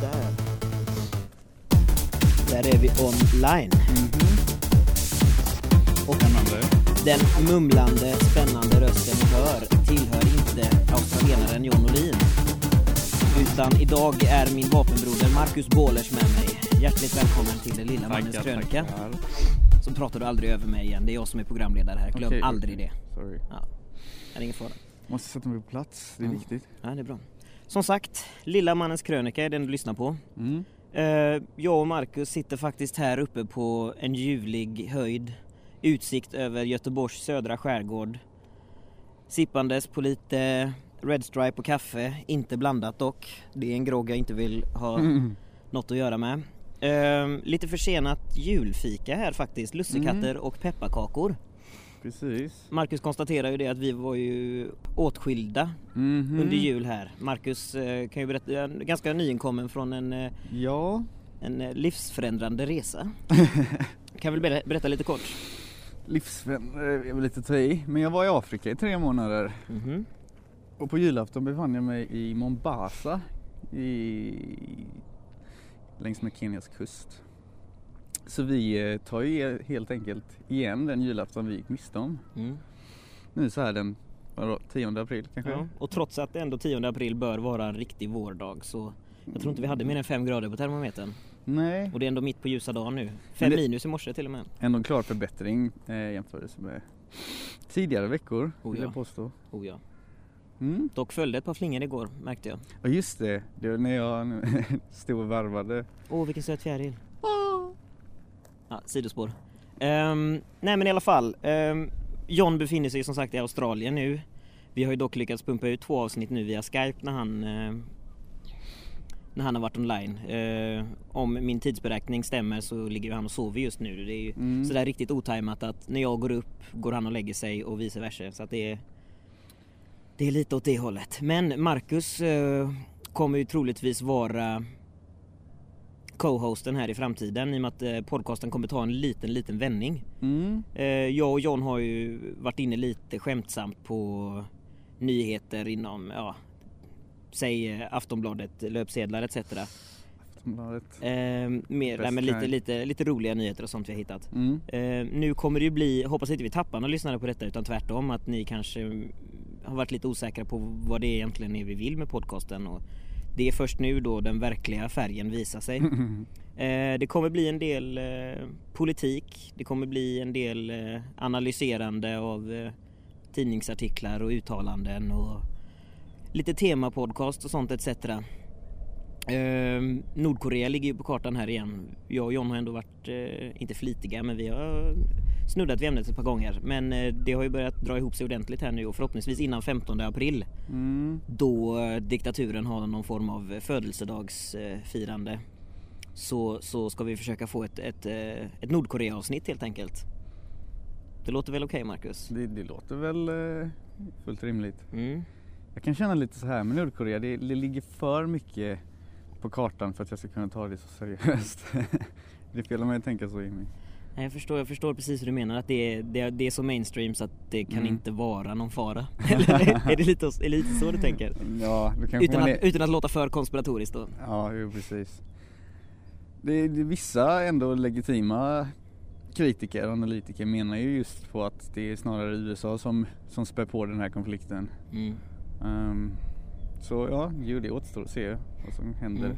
Där. Där är vi online. Och Spännande. den mumlande, spännande rösten ni hör tillhör inte australienaren John Olin. Utan idag är min vapenbroder Marcus Bålers med mig. Hjärtligt välkommen till den lilla mannens krönika. Så pratar du aldrig över mig igen. Det är jag som är programledare här. Glöm Okej, aldrig okej. det. Sorry. Ja. Det är ingen fara. Måste sätta mig på plats, det är Mm. viktigt. Ja, det är bra. Som sagt, Lilla mannens krönika är den du lyssnar på. Mm. Eh, jag och Marcus sitter faktiskt här uppe på en ljuvlig höjd. Utsikt över Göteborgs södra skärgård. Sippandes på lite Red Stripe och kaffe, inte blandat dock. Det är en grogg jag inte vill ha Mm. något att göra med. Eh, lite försenat julfika här faktiskt, lussekatter och pepparkakor. Precis. Marcus konstaterar ju det att vi var ju åtskilda Mhm. under jul här. Marcus eh, kan ju berätta, är ganska nyinkommen från en eh, Ja. en eh, livsförändrande resa. kan väl ber- berätta lite kort? Livsförändrande är väl lite att ta i. Men jag var i Afrika i tre månader. Mhm. Och på julafton befann jag mig i Mombasa. I... Längs med Kenias kust. Så vi eh, tar ju helt enkelt igen den julafton vi gick miste om. Mm. Nu så här den, vadå, 10 april kanske? Ja. Och trots att ändå 10 april bör vara en riktig vårdag så jag tror inte vi hade mer än 5 grader på termometern. Nej, Och det är ändå mitt på ljusa dagen nu. 5 Men det- minus i morse till och med. ändå en klar förbättring eh, jämfört med tidigare veckor Oh, vill ja. jag påstå. Oh ja. Mm. Dock följde ett par flingor igår märkte jag. Och just det, det var när jag stod och varvade. Åh vilken söt fjäril. Ja, sidospår. Ehm, nej men i alla fall. ehm, John befinner sig som sagt i Australien nu. Vi har ju dock lyckats pumpa ut två avsnitt nu via Skype när han eh, när han har varit online. Eh, om min tidsberäkning stämmer så ligger han och sover just nu. Det är ju Mm. sådär riktigt otajmat att när jag går upp går han och lägger sig och vice versa. Så att det är det är lite åt det hållet. Men Marcus eh, kommer ju troligtvis vara co-hosten här i framtiden i och med att eh, podcasten kommer ta en liten, liten vändning. Mm. Eh, jag och John har ju varit inne lite skämtsamt på nyheter inom, ja, säg eh, Aftonbladet, löpsedlar etc. Aftonbladet. Eh, mer, men lite, lite, lite roliga nyheter och sånt vi har hittat. Mm. Eh, nu kommer det ju bli, hoppas inte vi tappar några lyssnare på detta utan tvärtom att ni kanske har varit lite osäkra på vad det egentligen är vi vill med podcasten och det är först nu då den verkliga färgen visar sig. Eh, det kommer bli en del eh, politik, det kommer bli en del eh, analyserande av tidningsartiklar och uttalanden och lite temapodcast och sånt etc. Eh, Nordkorea ligger ju på kartan här igen. Jag och John har ändå varit, eh, inte flitiga, men vi har snuddat vid ämnet ett par gånger. Men eh, det har ju börjat dra ihop sig ordentligt här nu och förhoppningsvis innan 15 april Mm. då eh, diktaturen har någon form av födelsedagsfirande så, så ska vi försöka få ett, ett, eh, ett Nordkorea-avsnitt helt enkelt. Det låter väl okej Marcus? Det, det låter väl eh, fullt rimligt. Mm. Jag kan känna lite så här med Nordkorea, det, det ligger för mycket på kartan för att jag ska kunna ta det så seriöst. det är fel om jag tänker så Jimmy. Nej, Jag förstår, jag förstår precis hur du menar att det är, det, är- det är så mainstream så att det kan Mm. inte vara någon fara. Eller är det lite, är det lite så du tänker? Ja, Utan att, utan att låta för konspiratoriskt då? Ja, jo, precis. Det, är- det, är vissa ändå legitima kritiker och analytiker menar ju just på att det är snarare USA som, som spär på den här konflikten. Mm. Ehm, så ja, jo, det återstår att se vad som händer. Mm.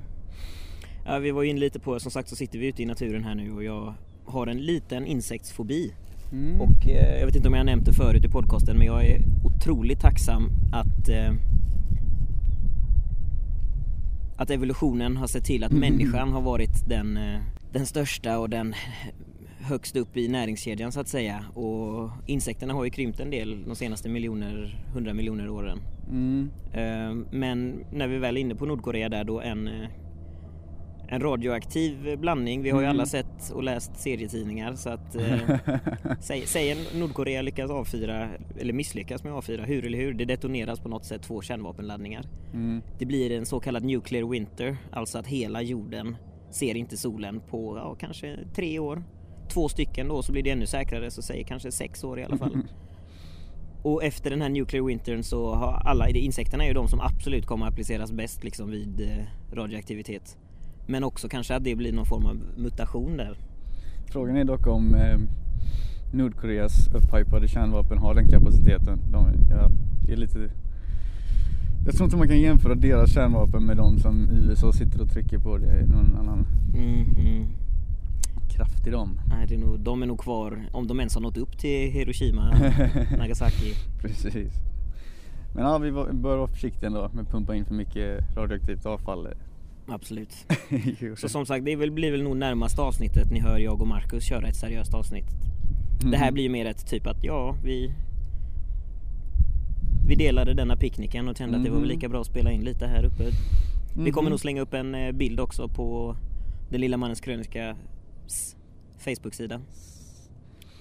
Ja, vi var ju inne lite på, som sagt så sitter vi ute i naturen här nu och jag har en liten insektsfobi. Mm. Och eh, jag vet inte om jag nämnt det förut i podcasten men jag är otroligt tacksam att eh, att evolutionen har sett till att människan har varit den, eh, den största och den högst upp i näringskedjan så att säga och insekterna har ju krympt en del de senaste miljoner, hundra miljoner åren. Mm. Eh, Men när vi väl är inne på Nordkorea där då en, eh, en radioaktiv blandning. Vi har ju Mm. alla sett och läst serietidningar så att eh, säg, säg Nordkorea lyckas avfyra eller misslyckas med att avfyra, hur eller hur, det detoneras på något sätt två kärnvapenladdningar. Mm. Det blir en så kallad nuclear winter, alltså att hela jorden ser inte solen på ja, kanske tre år. Två stycken då så blir det ännu säkrare så säg kanske sex år i alla fall. Och efter den här nuclear wintern så har alla, insekterna är ju de som absolut kommer att appliceras bäst liksom vid eh, radioaktivitet. Men också kanske att det blir någon form av mutation där. Frågan är dock om eh, Nordkoreas upphypade kärnvapen har den kapaciteten. De, ja, är lite... Jag tror inte man kan jämföra deras kärnvapen med de som USA sitter och trycker på. Det är någon annan Mm, mm. kraft i dem. Nej, det är nog, de är nog kvar, om de ens har nått upp till Hiroshima, Nagasaki. Precis. Men ja, vi bör vara försiktiga ändå med att pumpa in för mycket radioaktivt avfall. Absolut. Så som sagt, det blir väl nog närmaste avsnittet ni hör jag och Marcus köra ett seriöst avsnitt. Det här Mhm. blir mer ett typ att ja, vi vi delade denna picknicken och kände att det var väl Mhm. lika bra att spela in lite här uppe. Vi kommer Mhm. nog slänga upp en eh, bild också på den lilla mannens krönika Facebook-sida.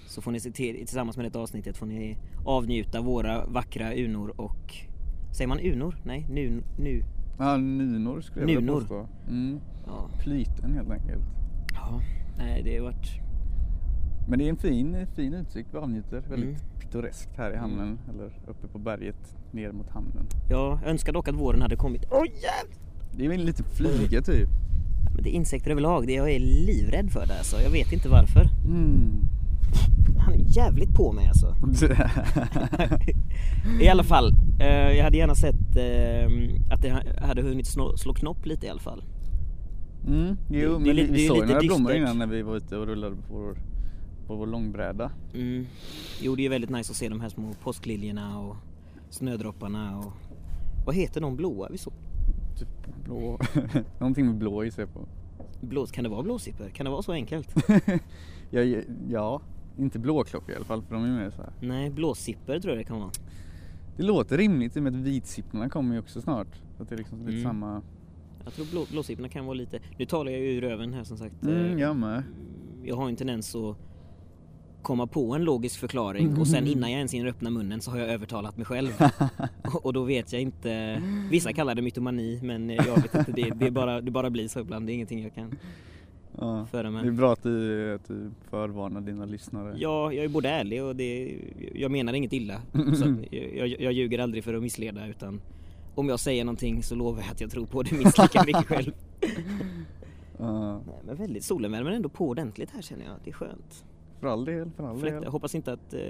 Så får ni se till, tillsammans med det avsnittet får ni avnjuta våra vackra unor och Säger man unor? Nej, nu, nu. Ja, nunor skulle jag Nunor. påstå. Mm. Ja. Flyten helt enkelt. ja. Nej, det har varit Men det är en fin, fin utsikt vi avnjuter. Väldigt Mm. pittoreskt här i hamnen. Eller uppe på berget ner mot hamnen. Jag önskar dock att våren hade kommit. Åh jävlar! Det är väl lite flyga typ. Men det är insekter överlag. Det jag är livrädd för det alltså. Jag vet inte varför. Mm. Han är jävligt på mig alltså. I alla fall. Eh, jag hade gärna sett eh, att det ha- hade hunnit slå, slå knopp lite i alla fall. Mm, jo, Det- men vi, det är vi såg ju några blommor dystert. innan när vi var ute och rullade på vår, på vår långbräda. Mm. Jo, det är väldigt nice att se de här små påskliljorna och snödropparna och vad heter de blåa vi såg? Typ blå, någonting med blå gissar jag på. Blå, kan det vara blåsippor? Kan det vara så enkelt? ja, ja, inte blåklocka i alla fall för de är mer så här. Nej, blåsippor tror jag det kan vara. Det låter rimligt i och med att vitsipporna kommer ju också snart. Så att det är liksom lite Mm. samma. Jag tror blå, blåsipporna kan vara lite... Nu talar jag ju ur röven här som sagt. Mm, Eh, jag med. jag har en tendens att komma på en logisk förklaring och sen innan jag ens hinner öppna munnen så har jag övertalat mig själv. och, då vet jag inte, vissa kallar det mytomani men jag vet inte, det, det, bara, det bara blir så ibland, det är ingenting jag kan Ja. föra Det är bra att du, att du förvarnar dina lyssnare. Ja, jag är både ärlig och det, jag menar inget illa. Så jag, jag, ljuger aldrig för att missleda utan om jag säger någonting så lovar jag att jag tror på det minst lika mycket själv. Ja, Nej, men väldigt, solen värmer ändå på ordentligt här känner jag, det är skönt. för all del, för all del. jag hoppas inte att eh,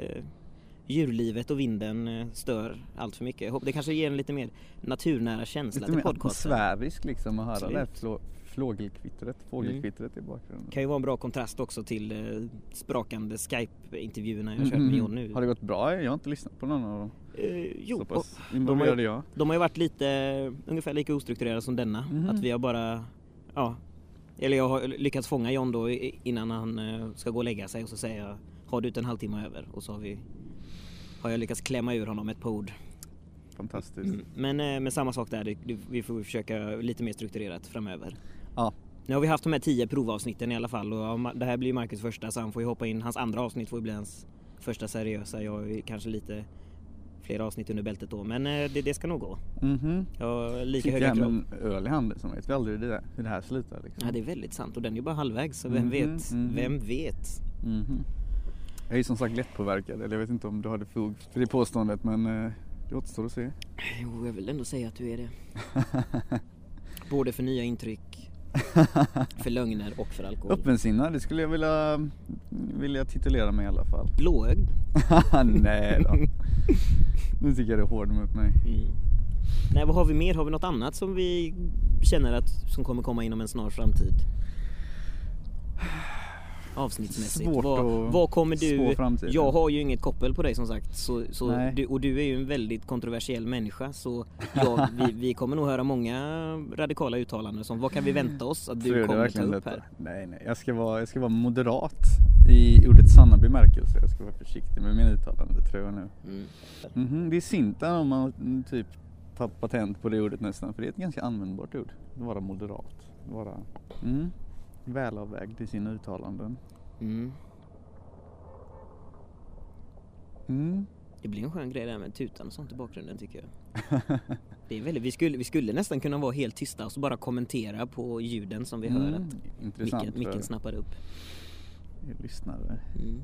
djurlivet och vinden eh, stör allt för mycket. Hoppas, det kanske ger en lite mer naturnära känsla Lite till mer podcasten. atmosfärisk liksom att höra Absolut. det flågelkvittret, fågelkvittret i bakgrunden. kan ju vara en bra kontrast också till eh, sprakande Skype-intervjuerna jag kört med Mhm. John nu. Har det gått bra? Jag har inte lyssnat på någon av dem. Eh, jo, Så pass de, har involverad jag. de har ju varit lite eh, ungefär lika ostrukturerade som denna. Mhm. Att vi har bara, ja, eller jag har lyckats fånga John då innan han eh, ska gå och lägga sig och så säger jag har du inte en halvtimme över? Och så har vi har jag lyckats klämma ur honom ett par ord. Fantastiskt. Mm. Men, eh, men samma sak där, vi får försöka lite mer strukturerat framöver. Ja. Nu har vi haft de här tio provavsnitten i alla fall och det här blir Marcus första så han får ju hoppa in, hans andra avsnitt får ju bli hans första seriösa. Jag har ju kanske lite fler avsnitt under bältet då men eh, det, det ska nog gå. Mhm. Jag har lika Sitter höga här med krav. en öl i handen så vet vi aldrig hur det, där- hur det här slutar liksom. Ja det är väldigt sant och den är ju bara halvvägs så vem Mhm, vet? mhm. Vem vet? Mhm. Jag är ju som sagt lättpåverkad, eller jag vet inte om du hade fog för det påståendet men eh, det återstår att se. Jo jag vill ändå säga att du är det. Både för nya intryck, för lögner och för alkohol. Öppensinnad, det skulle jag vilja, vilja titulera mig i alla fall. Blåögd. Nej då. Nu tycker jag det är hård mot mig. Mm. Nej vad har vi mer? Har vi något annat som vi känner att som kommer komma inom en snar framtid? Avsnittsmässigt. Svårt vad, vad kommer du? Jag har ju inget koppel på dig som sagt. Så, så du, och du är ju en väldigt kontroversiell människa. Så ja, vi, vi kommer nog höra många radikala uttalanden som vad kan vi vänta oss att du kommer ta upp här? Nej, nej. Jag ska, vara, jag ska vara moderat i ordets sanna bemärkelse. Jag ska vara försiktig med mina uttalanden, tror jag nu. Mm. Mhm, Det är Sinta om man mm, typ tar patent på det ordet nästan. För det är ett ganska användbart ord. Vara moderat. Vara mm, välavvägd i sina uttalanden. Mm. Mm. Det blir en skön grej där med tutan och sånt i bakgrunden tycker jag. Det är väldigt, vi, skulle, vi skulle nästan kunna vara helt tysta och så bara kommentera på ljuden som vi hör Mm, att Intressant micken, micken snappar upp. lyssnare. Mm.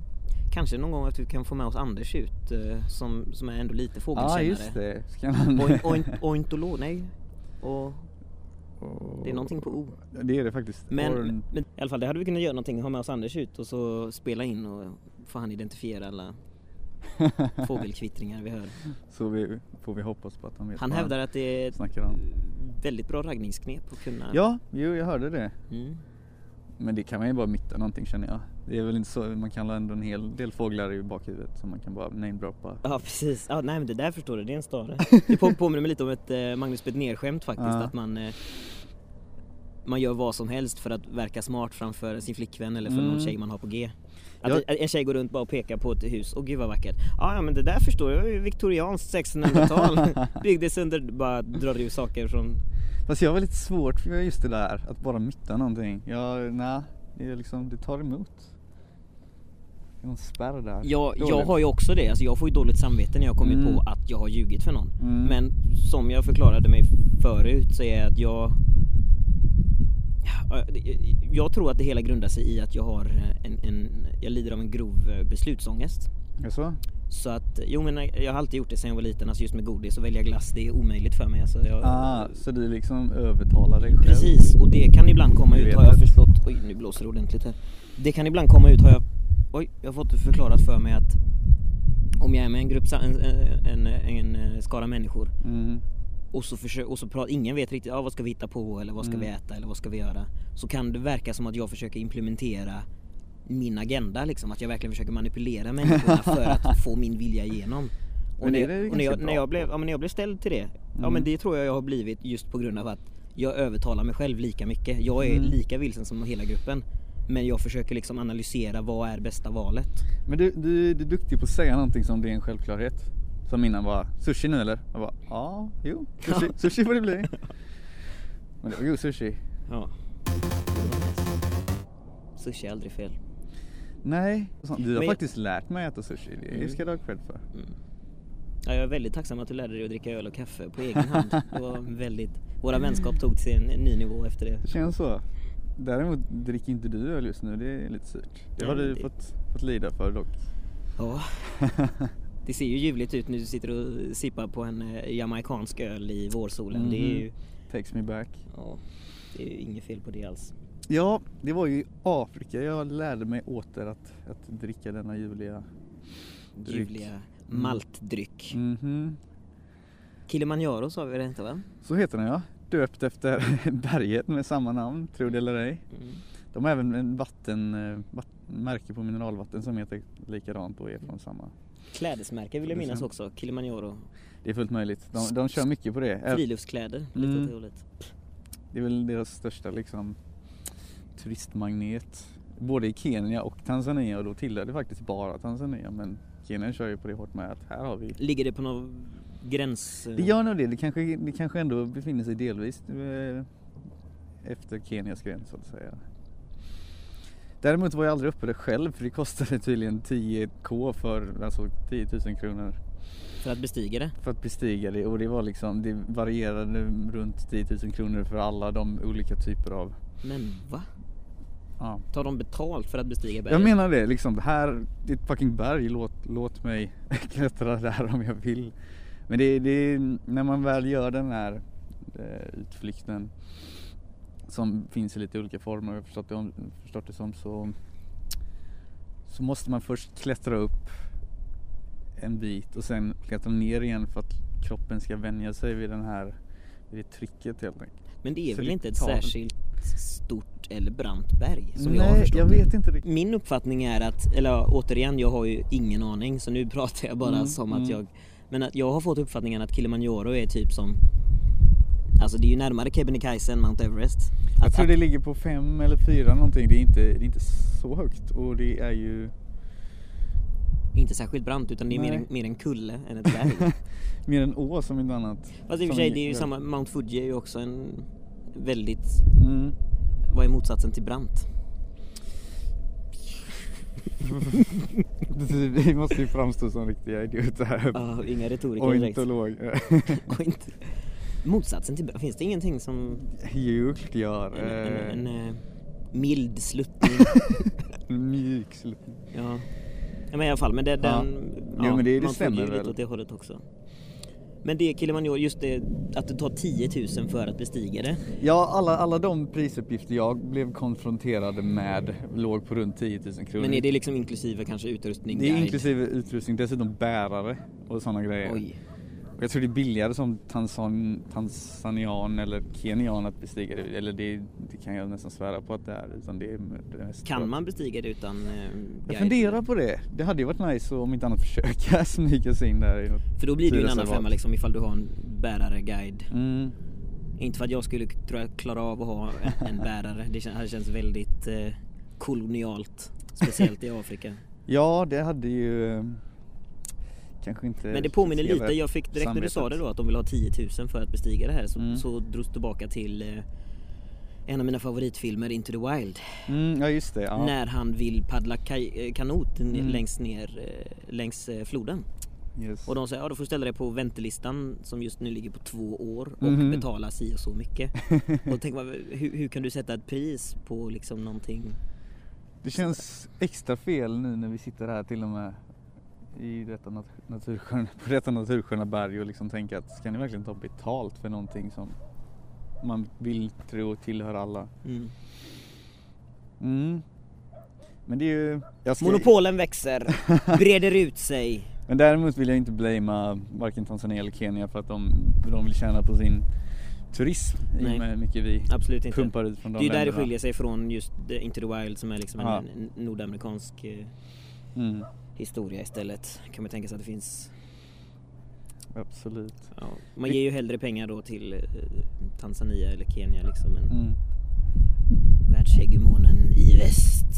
Kanske någon gång att vi kan få med oss Anders ut eh, som, som är ändå lite Ja ah, just fågelkännare. det. Ska man... Oin, oin, ointolog, nej. Och Och- Det är någonting på O. Det är det faktiskt. Men, Orn- men i alla fall, det hade vi kunnat göra någonting, ha med oss Anders ut och så spela in och få han identifiera alla fågelkvittringar vi hör. Så vi, får vi hoppas på att han vet Han hävdar att det är ett väldigt bra raggningsknep att kunna... Ja, jo jag hörde det. Mm. Men det kan man ju bara mytta någonting känner jag. Det är väl inte så, man kan ändå en hel del fåglar i bakhuvudet som man kan bara namedroppa. Ja precis, ja, nej men det där förstår du, det är en stare. Det på, påminner mig lite om ett eh, Magnus Betnér-skämt faktiskt, Ja. att man eh, man gör vad som helst för att verka smart framför sin flickvän eller för någon Mm. tjej man har på G. Att Jag- en tjej går runt bara och pekar på ett hus, åh gud vad vackert. Ja, ja men det där förstår jag, det viktorianskt 1600-tal. Byggdes under, bara drar du saker från Fast jag har väldigt svårt för just det där, att bara mytta någonting. Jag, nej, det är liksom, det tar emot. Någon spärr där. Jag, jag har ju också det, alltså jag får ju dåligt samvete när jag kommer Mm. på att jag har ljugit för någon. Mm. Men som jag förklarade mig förut så är att jag Jag tror att det hela grundar sig i att jag har en, en jag lider av en grov eh, beslutsångest. Jaså? Så att, jo men jag har alltid gjort det sen jag var liten, alltså just med godis och välja glass, det är omöjligt för mig. Alltså jag, Ah, så du liksom övertalar dig själv? Precis, och det kan ibland komma ut har jag förstått. Oj, nu blåser det ordentligt här. Det kan ibland komma ut har jag, oj, jag har fått förklarat för mig att om jag är med en grupp, en, en, en, en skara människor Mm. och så, försö- och så pratar, ingen vet riktigt, ah, vad ska vi hitta på eller vad ska Mm. vi äta eller vad ska vi göra? Så kan det verka som att jag försöker implementera min agenda liksom, att jag verkligen försöker manipulera människorna för att få min vilja igenom. Och när, är det och när, jag, när, jag blev, ja, när jag blev ställd till det, ja Mm. men det tror jag jag har blivit just på grund av att jag övertalar mig själv lika mycket. Jag är Mm. lika vilsen som hela gruppen. Men jag försöker liksom analysera vad är bästa valet. Men du, du, du är duktig på att säga någonting som det är en självklarhet. Som innan bara, sushi nu eller? Jag bara, ja, jo, sushi, sushi får det bli. Men det var god sushi. Ja. Sushi är aldrig fel. Nej, du har Men- faktiskt lärt mig äta sushi. Det Mm. ska du ha cred för. Mm. Ja, jag är väldigt tacksam att du lärde dig att dricka öl och kaffe på egen hand. Det var väldigt, våra vänskap tog till en ny nivå efter det. Det känns så. Däremot dricker inte du öl just nu, det är lite surt. Det har du det- fått, fått lida för dock. Ja, det ser ju ljuvligt ut när du sitter och sippar på en eh, jamaicansk öl i vårsolen. Det är ju, Takes me back. ja, det är ju inget fel på det alls. Ja, det var ju i Afrika jag lärde mig åter att, att dricka denna ljuvliga dryck. Ljuvliga maltdryck. Mhm. Kilimanjaro sa vi det inte va? Så heter den ja. Döpt efter berget med samma namn, tro det eller ej. Mm. De har även en vatten, eh, vatt, märke på mineralvatten som heter likadant och är från samma. Klädesmärke vill jag minnas också, Kilimanjaro. Det är fullt möjligt. De, de kör mycket på det. Friluftskläder, lite Mm. hållet. Det är väl deras största liksom turistmagnet. Både i Kenya och Tanzania och då tillhör det faktiskt bara Tanzania men Kenya kör ju på det hårt med att här har vi Ligger det på någon gräns? Det gör nog det, det kanske, det kanske ändå befinner sig delvis eh, efter Kenias gräns så att säga. Däremot var jag aldrig uppe där själv för det kostade tydligen 10k för alltså 10 000 kronor För att bestiga det? för att bestiga det och det var liksom, det varierade runt 10 000 kronor för alla de olika typer av Men va? ja. Tar de betalt för att bestiga berget? Jag menar det, liksom det här, det är ett fucking berg, låt, låt mig klättra där om jag vill. Men det, det är när man väl gör den här eh, utflykten som finns i lite olika former, jag förstått det, förstått det som så så måste man först klättra upp en bit och sen klättra ner igen för att kroppen ska vänja sig vid den här vid det trycket helt enkelt. Men det är Så väl det inte ett tar- särskilt stort eller brant berg? Som jag har Nej, förstått jag vet inte riktigt. Min uppfattning är att, eller återigen jag har ju ingen aning så nu pratar jag bara Mm, som att mm. jag Men att jag har fått uppfattningen att Kilimanjaro är typ som Alltså det är ju närmare Kebnekaise än Mount Everest Jag att, tror att, det ligger på fem eller fyra någonting. Det är inte, det är inte så högt och det är ju Inte särskilt brant utan det är mer en, mer en kulle än ett berg mer en å som inte annat. Fast i och för sig det är ju samma, Mount Fuji är ju också en väldigt Mm. Vad är motsatsen till brant? Vi måste ju framstå som riktiga idioter här. Ja, inga retoriker direkt Ornitolog. Och inte Motsatsen till brant, finns det ingenting som jo, det gör. En, Eh, en, en, eh, mild sluttning Mjuk sluttning. Ja. ja men i alla fall, men det, den, Ja. Jo, men det- det man stämmer följer ju väl. lite åt det hållet också. Men det Kilimanjaro, just det att det tar 10 000 för att bestiga det. Ja, alla, alla de prisuppgifter jag blev konfronterad med låg på runt 10 000 kronor. Men är det liksom inklusive kanske utrustning? Det är guide? inklusive utrustning, dessutom bärare och sådana grejer. Oj. Och Jag tror det är billigare som tanzan, tanzanian eller kenyan att bestiga det. Eller det, det kan jag nästan svära på att det är. Utan det är det Kan man bestiga det utan eh, Jag funderar på det. Det hade ju varit nice om inte annat försöka smyga sig in där i något För då blir det ju en annan femma liksom ifall du har en bärare, guide. Mm. Inte för att jag skulle tror jag, klara av att ha en bärare. Det hade känts väldigt eh, kolonialt. Speciellt i Afrika. Ja, det hade ju kanske inte Men det påminner lite, jag fick direkt när du sa det då att de vill ha 10 000 för att bestiga det här så, Mm. så drogs tillbaka till eh, en av mina favoritfilmer Into the Wild. Mm, ja just det. Ja. När han vill paddla kaj- eh, kanot Mm. längst ner eh, längs eh, floden. Yes. Och de säger ja då får du ställa dig på väntelistan som just nu ligger på två år och Mhm. betala si och så mycket. och man hur, hur kan du sätta ett pris på liksom någonting? Det känns extra fel nu när vi sitter här till och med i detta nat- natursköna, på detta natursköna berg och liksom tänka att ska ni verkligen ta betalt för någonting som man vill tro tillhör alla? Mm. Mm. Men det är ju... Ska, Monopolen växer, breder ut sig. Men däremot vill jag inte blamea varken Tanzania eller Kenya för att de, de vill tjäna på sin turism i och med hur mycket vi Absolut inte. pumpar ut från de Det är ju där det skiljer sig från just the Into the Wild som är liksom en nordamerikansk eh, Mm, historia istället. Kan man tänka sig att det finns, absolut. ja, man ger ju hellre pengar då till eh, Tanzania eller Kenya liksom än Mm. världshegemonen i väst.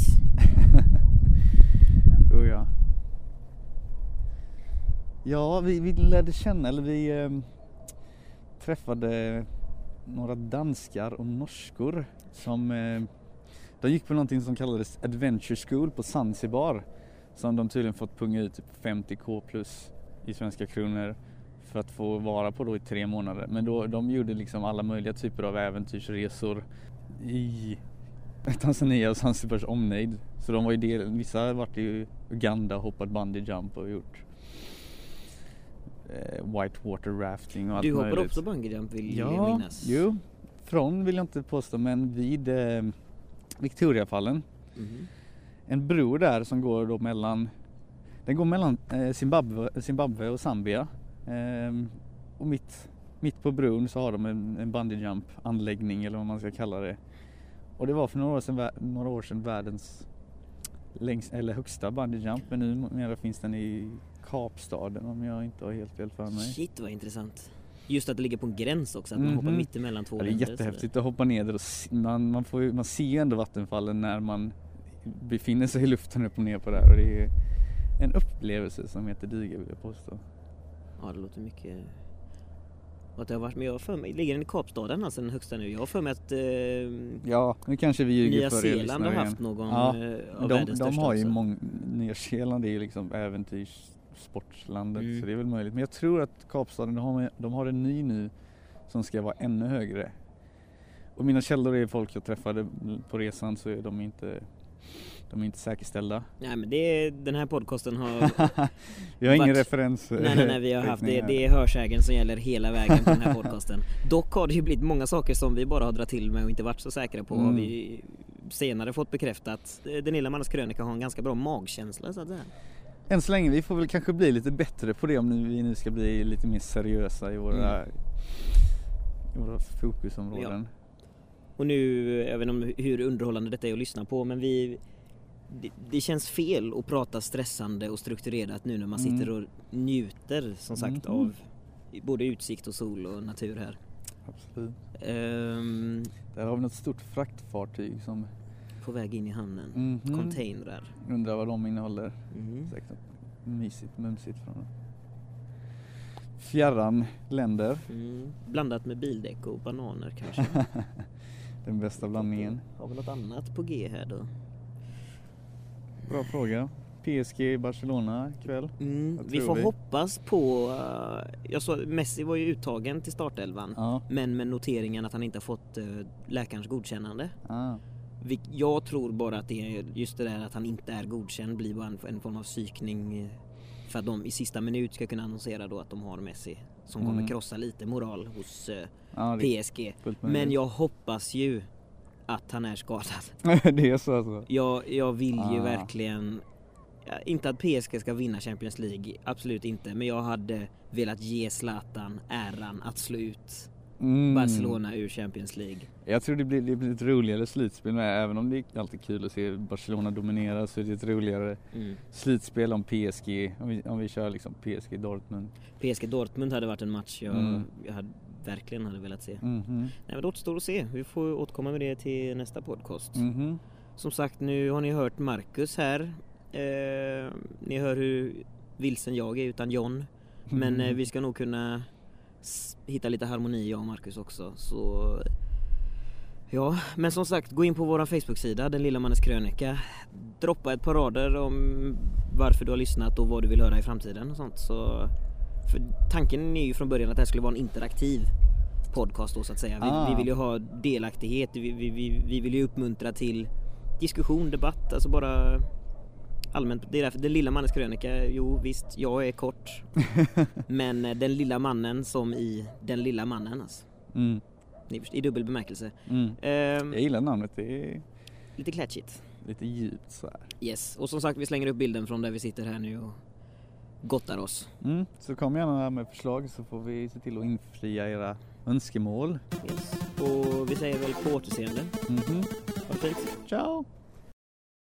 Oh ja. Ja, vi, vi lärde känna, eller vi eh, träffade några danskar och norskor som eh, de gick på någonting som kallades Adventure School på Zanzibar som de tydligen fått punga ut typ 50k plus i svenska kronor för att få vara på då i tre månader. Men då, de gjorde liksom alla möjliga typer av äventyrsresor i Tanzania och Zanzibars omnejd. Så de var ju del, vissa har varit i Uganda hoppat bungee jump och gjort eh, whitewater rafting och allt Du hoppade möjligt. också bungee jump vill jag Ja, minnas. jo. Från vill jag inte påstå men vid eh, Victoriafallen. Mhm. En bro där som går då mellan Den går mellan eh, Zimbabwe, Zimbabwe och Zambia. Ehm, och mitt, mitt på bron så har de en, en bungee anläggning eller vad man ska kalla det. Och det var för några år sedan, några år sedan världens längst, eller högsta bungee men numera finns den i Kapstaden om jag inte har helt fel för mig. Shit vad intressant. Just att det ligger på en gräns också, att man Mhm. hoppar mitt emellan två Ja, det är länder, jättehäftigt att hoppa ner där och man, man, får, man ser ju ändå vattenfallen när man befinner sig i luften upp och ner på det här och det är en upplevelse som heter duga vill jag påstå. Ja det låter mycket att det har varit, men jag för mig, ligger den i Kapstaden alltså den högsta nu? Jag har för mig att eh, Ja, nu kanske vi ljuger Nya för er Zeeland har haft någon Ja, eh, av de, världens de har ju många, Nya Zeeland är ju liksom äventyrssportslandet Mm. så det är väl möjligt. Men jag tror att Kapstaden, de har, de har en ny nu som ska vara ännu högre. Och mina källor är folk jag träffade på resan så är de inte, de är inte säkerställda. Nej men det är, den här podcasten har Vi har ingen Vart- referens. Nej nej nej vi har haft det, här. det är hörsägen som gäller hela vägen på den här podcasten Dock har det ju blivit många saker som vi bara har dragit till med och inte varit så säkra på har Mm. vi senare fått bekräftat Eh, Den lilla mannens krönika har en ganska bra magkänsla så att säga Än så länge, vi får väl kanske bli lite bättre på det om vi nu ska bli lite mer seriösa i våra, Mm. i våra fokusområden. Och nu, jag vet inte om hur underhållande detta är att lyssna på men vi det, det känns fel att prata stressande och strukturerat nu när man Mm. sitter och njuter som sagt Mhm. av både utsikt och sol och natur här. Absolut. Ehm, Där har vi något stort fraktfartyg som på väg in i hamnen. Mhm. Containrar. undrar vad de innehåller. Mhm. Säkert mysigt, mumsigt från fjärran länder. Mm. Blandat med bildäck och bananer kanske. Den bästa blandningen. Har vi något annat på G här då? Bra fråga. PSG Barcelona ikväll. Mm, vi får vi? hoppas på... eh, jag såg Messi var ju uttagen till startelvan. Ja. Men med noteringen att han inte har fått eh, läkarens godkännande. Ah. Vil- Jag tror bara att det är just det där att han inte är godkänd blir bara en, en form av psykning eh, för att de i sista minut ska kunna annonsera då att de har Messi som kommer Mm. krossa lite moral hos eh, Ja, PSG. Men jag hoppas ju att han är skadad. det är så alltså. Jag, jag vill ju Ah. verkligen inte att PSG ska vinna Champions League, absolut inte. Men jag hade velat ge Zlatan äran att slå ut Mm. Barcelona ur Champions League. Jag tror det blir, det blir ett roligare slutspel med, även om det är alltid kul att se Barcelona dominera så är det ett roligare Mm. slutspel om PSG, om vi, om vi kör liksom PSG Dortmund. PSG Dortmund hade varit en match jag, Mm. jag hade, verkligen hade velat se. Mhm. Nej, men det återstår att se. Vi får återkomma med det till nästa podcast. Mhm. Som sagt, nu har ni hört Marcus här. Eh, ni hör hur vilsen jag är utan John. Men Mm. eh, vi ska nog kunna hitta lite harmoni jag och Marcus också. Så Ja, men som sagt gå in på våran Facebook-sida, Den lilla mannens krönika. Droppa ett par rader om varför du har lyssnat och vad du vill höra i framtiden och sånt. Så, för tanken är ju från början att det här skulle vara en interaktiv podcast då så att säga. Vi, Ah. vi vill ju ha delaktighet, vi, vi, vi, vi vill ju uppmuntra till diskussion, debatt, alltså bara allmänt. Det är därför Den lilla mannens krönika, jo visst, jag är kort. men eh, den lilla mannen som i Den lilla mannen alltså. Mm. I dubbel bemärkelse. Mm. Ehm, Jag gillar namnet, det är lite klatschigt. lite djupt så här. Yes, och som sagt vi slänger upp bilden från där vi sitter här nu och gottar oss. Mm. Så kom gärna med förslag så får vi se till att infria era önskemål. Yes. Och vi säger väl på återseende. Ha det fint. Ciao!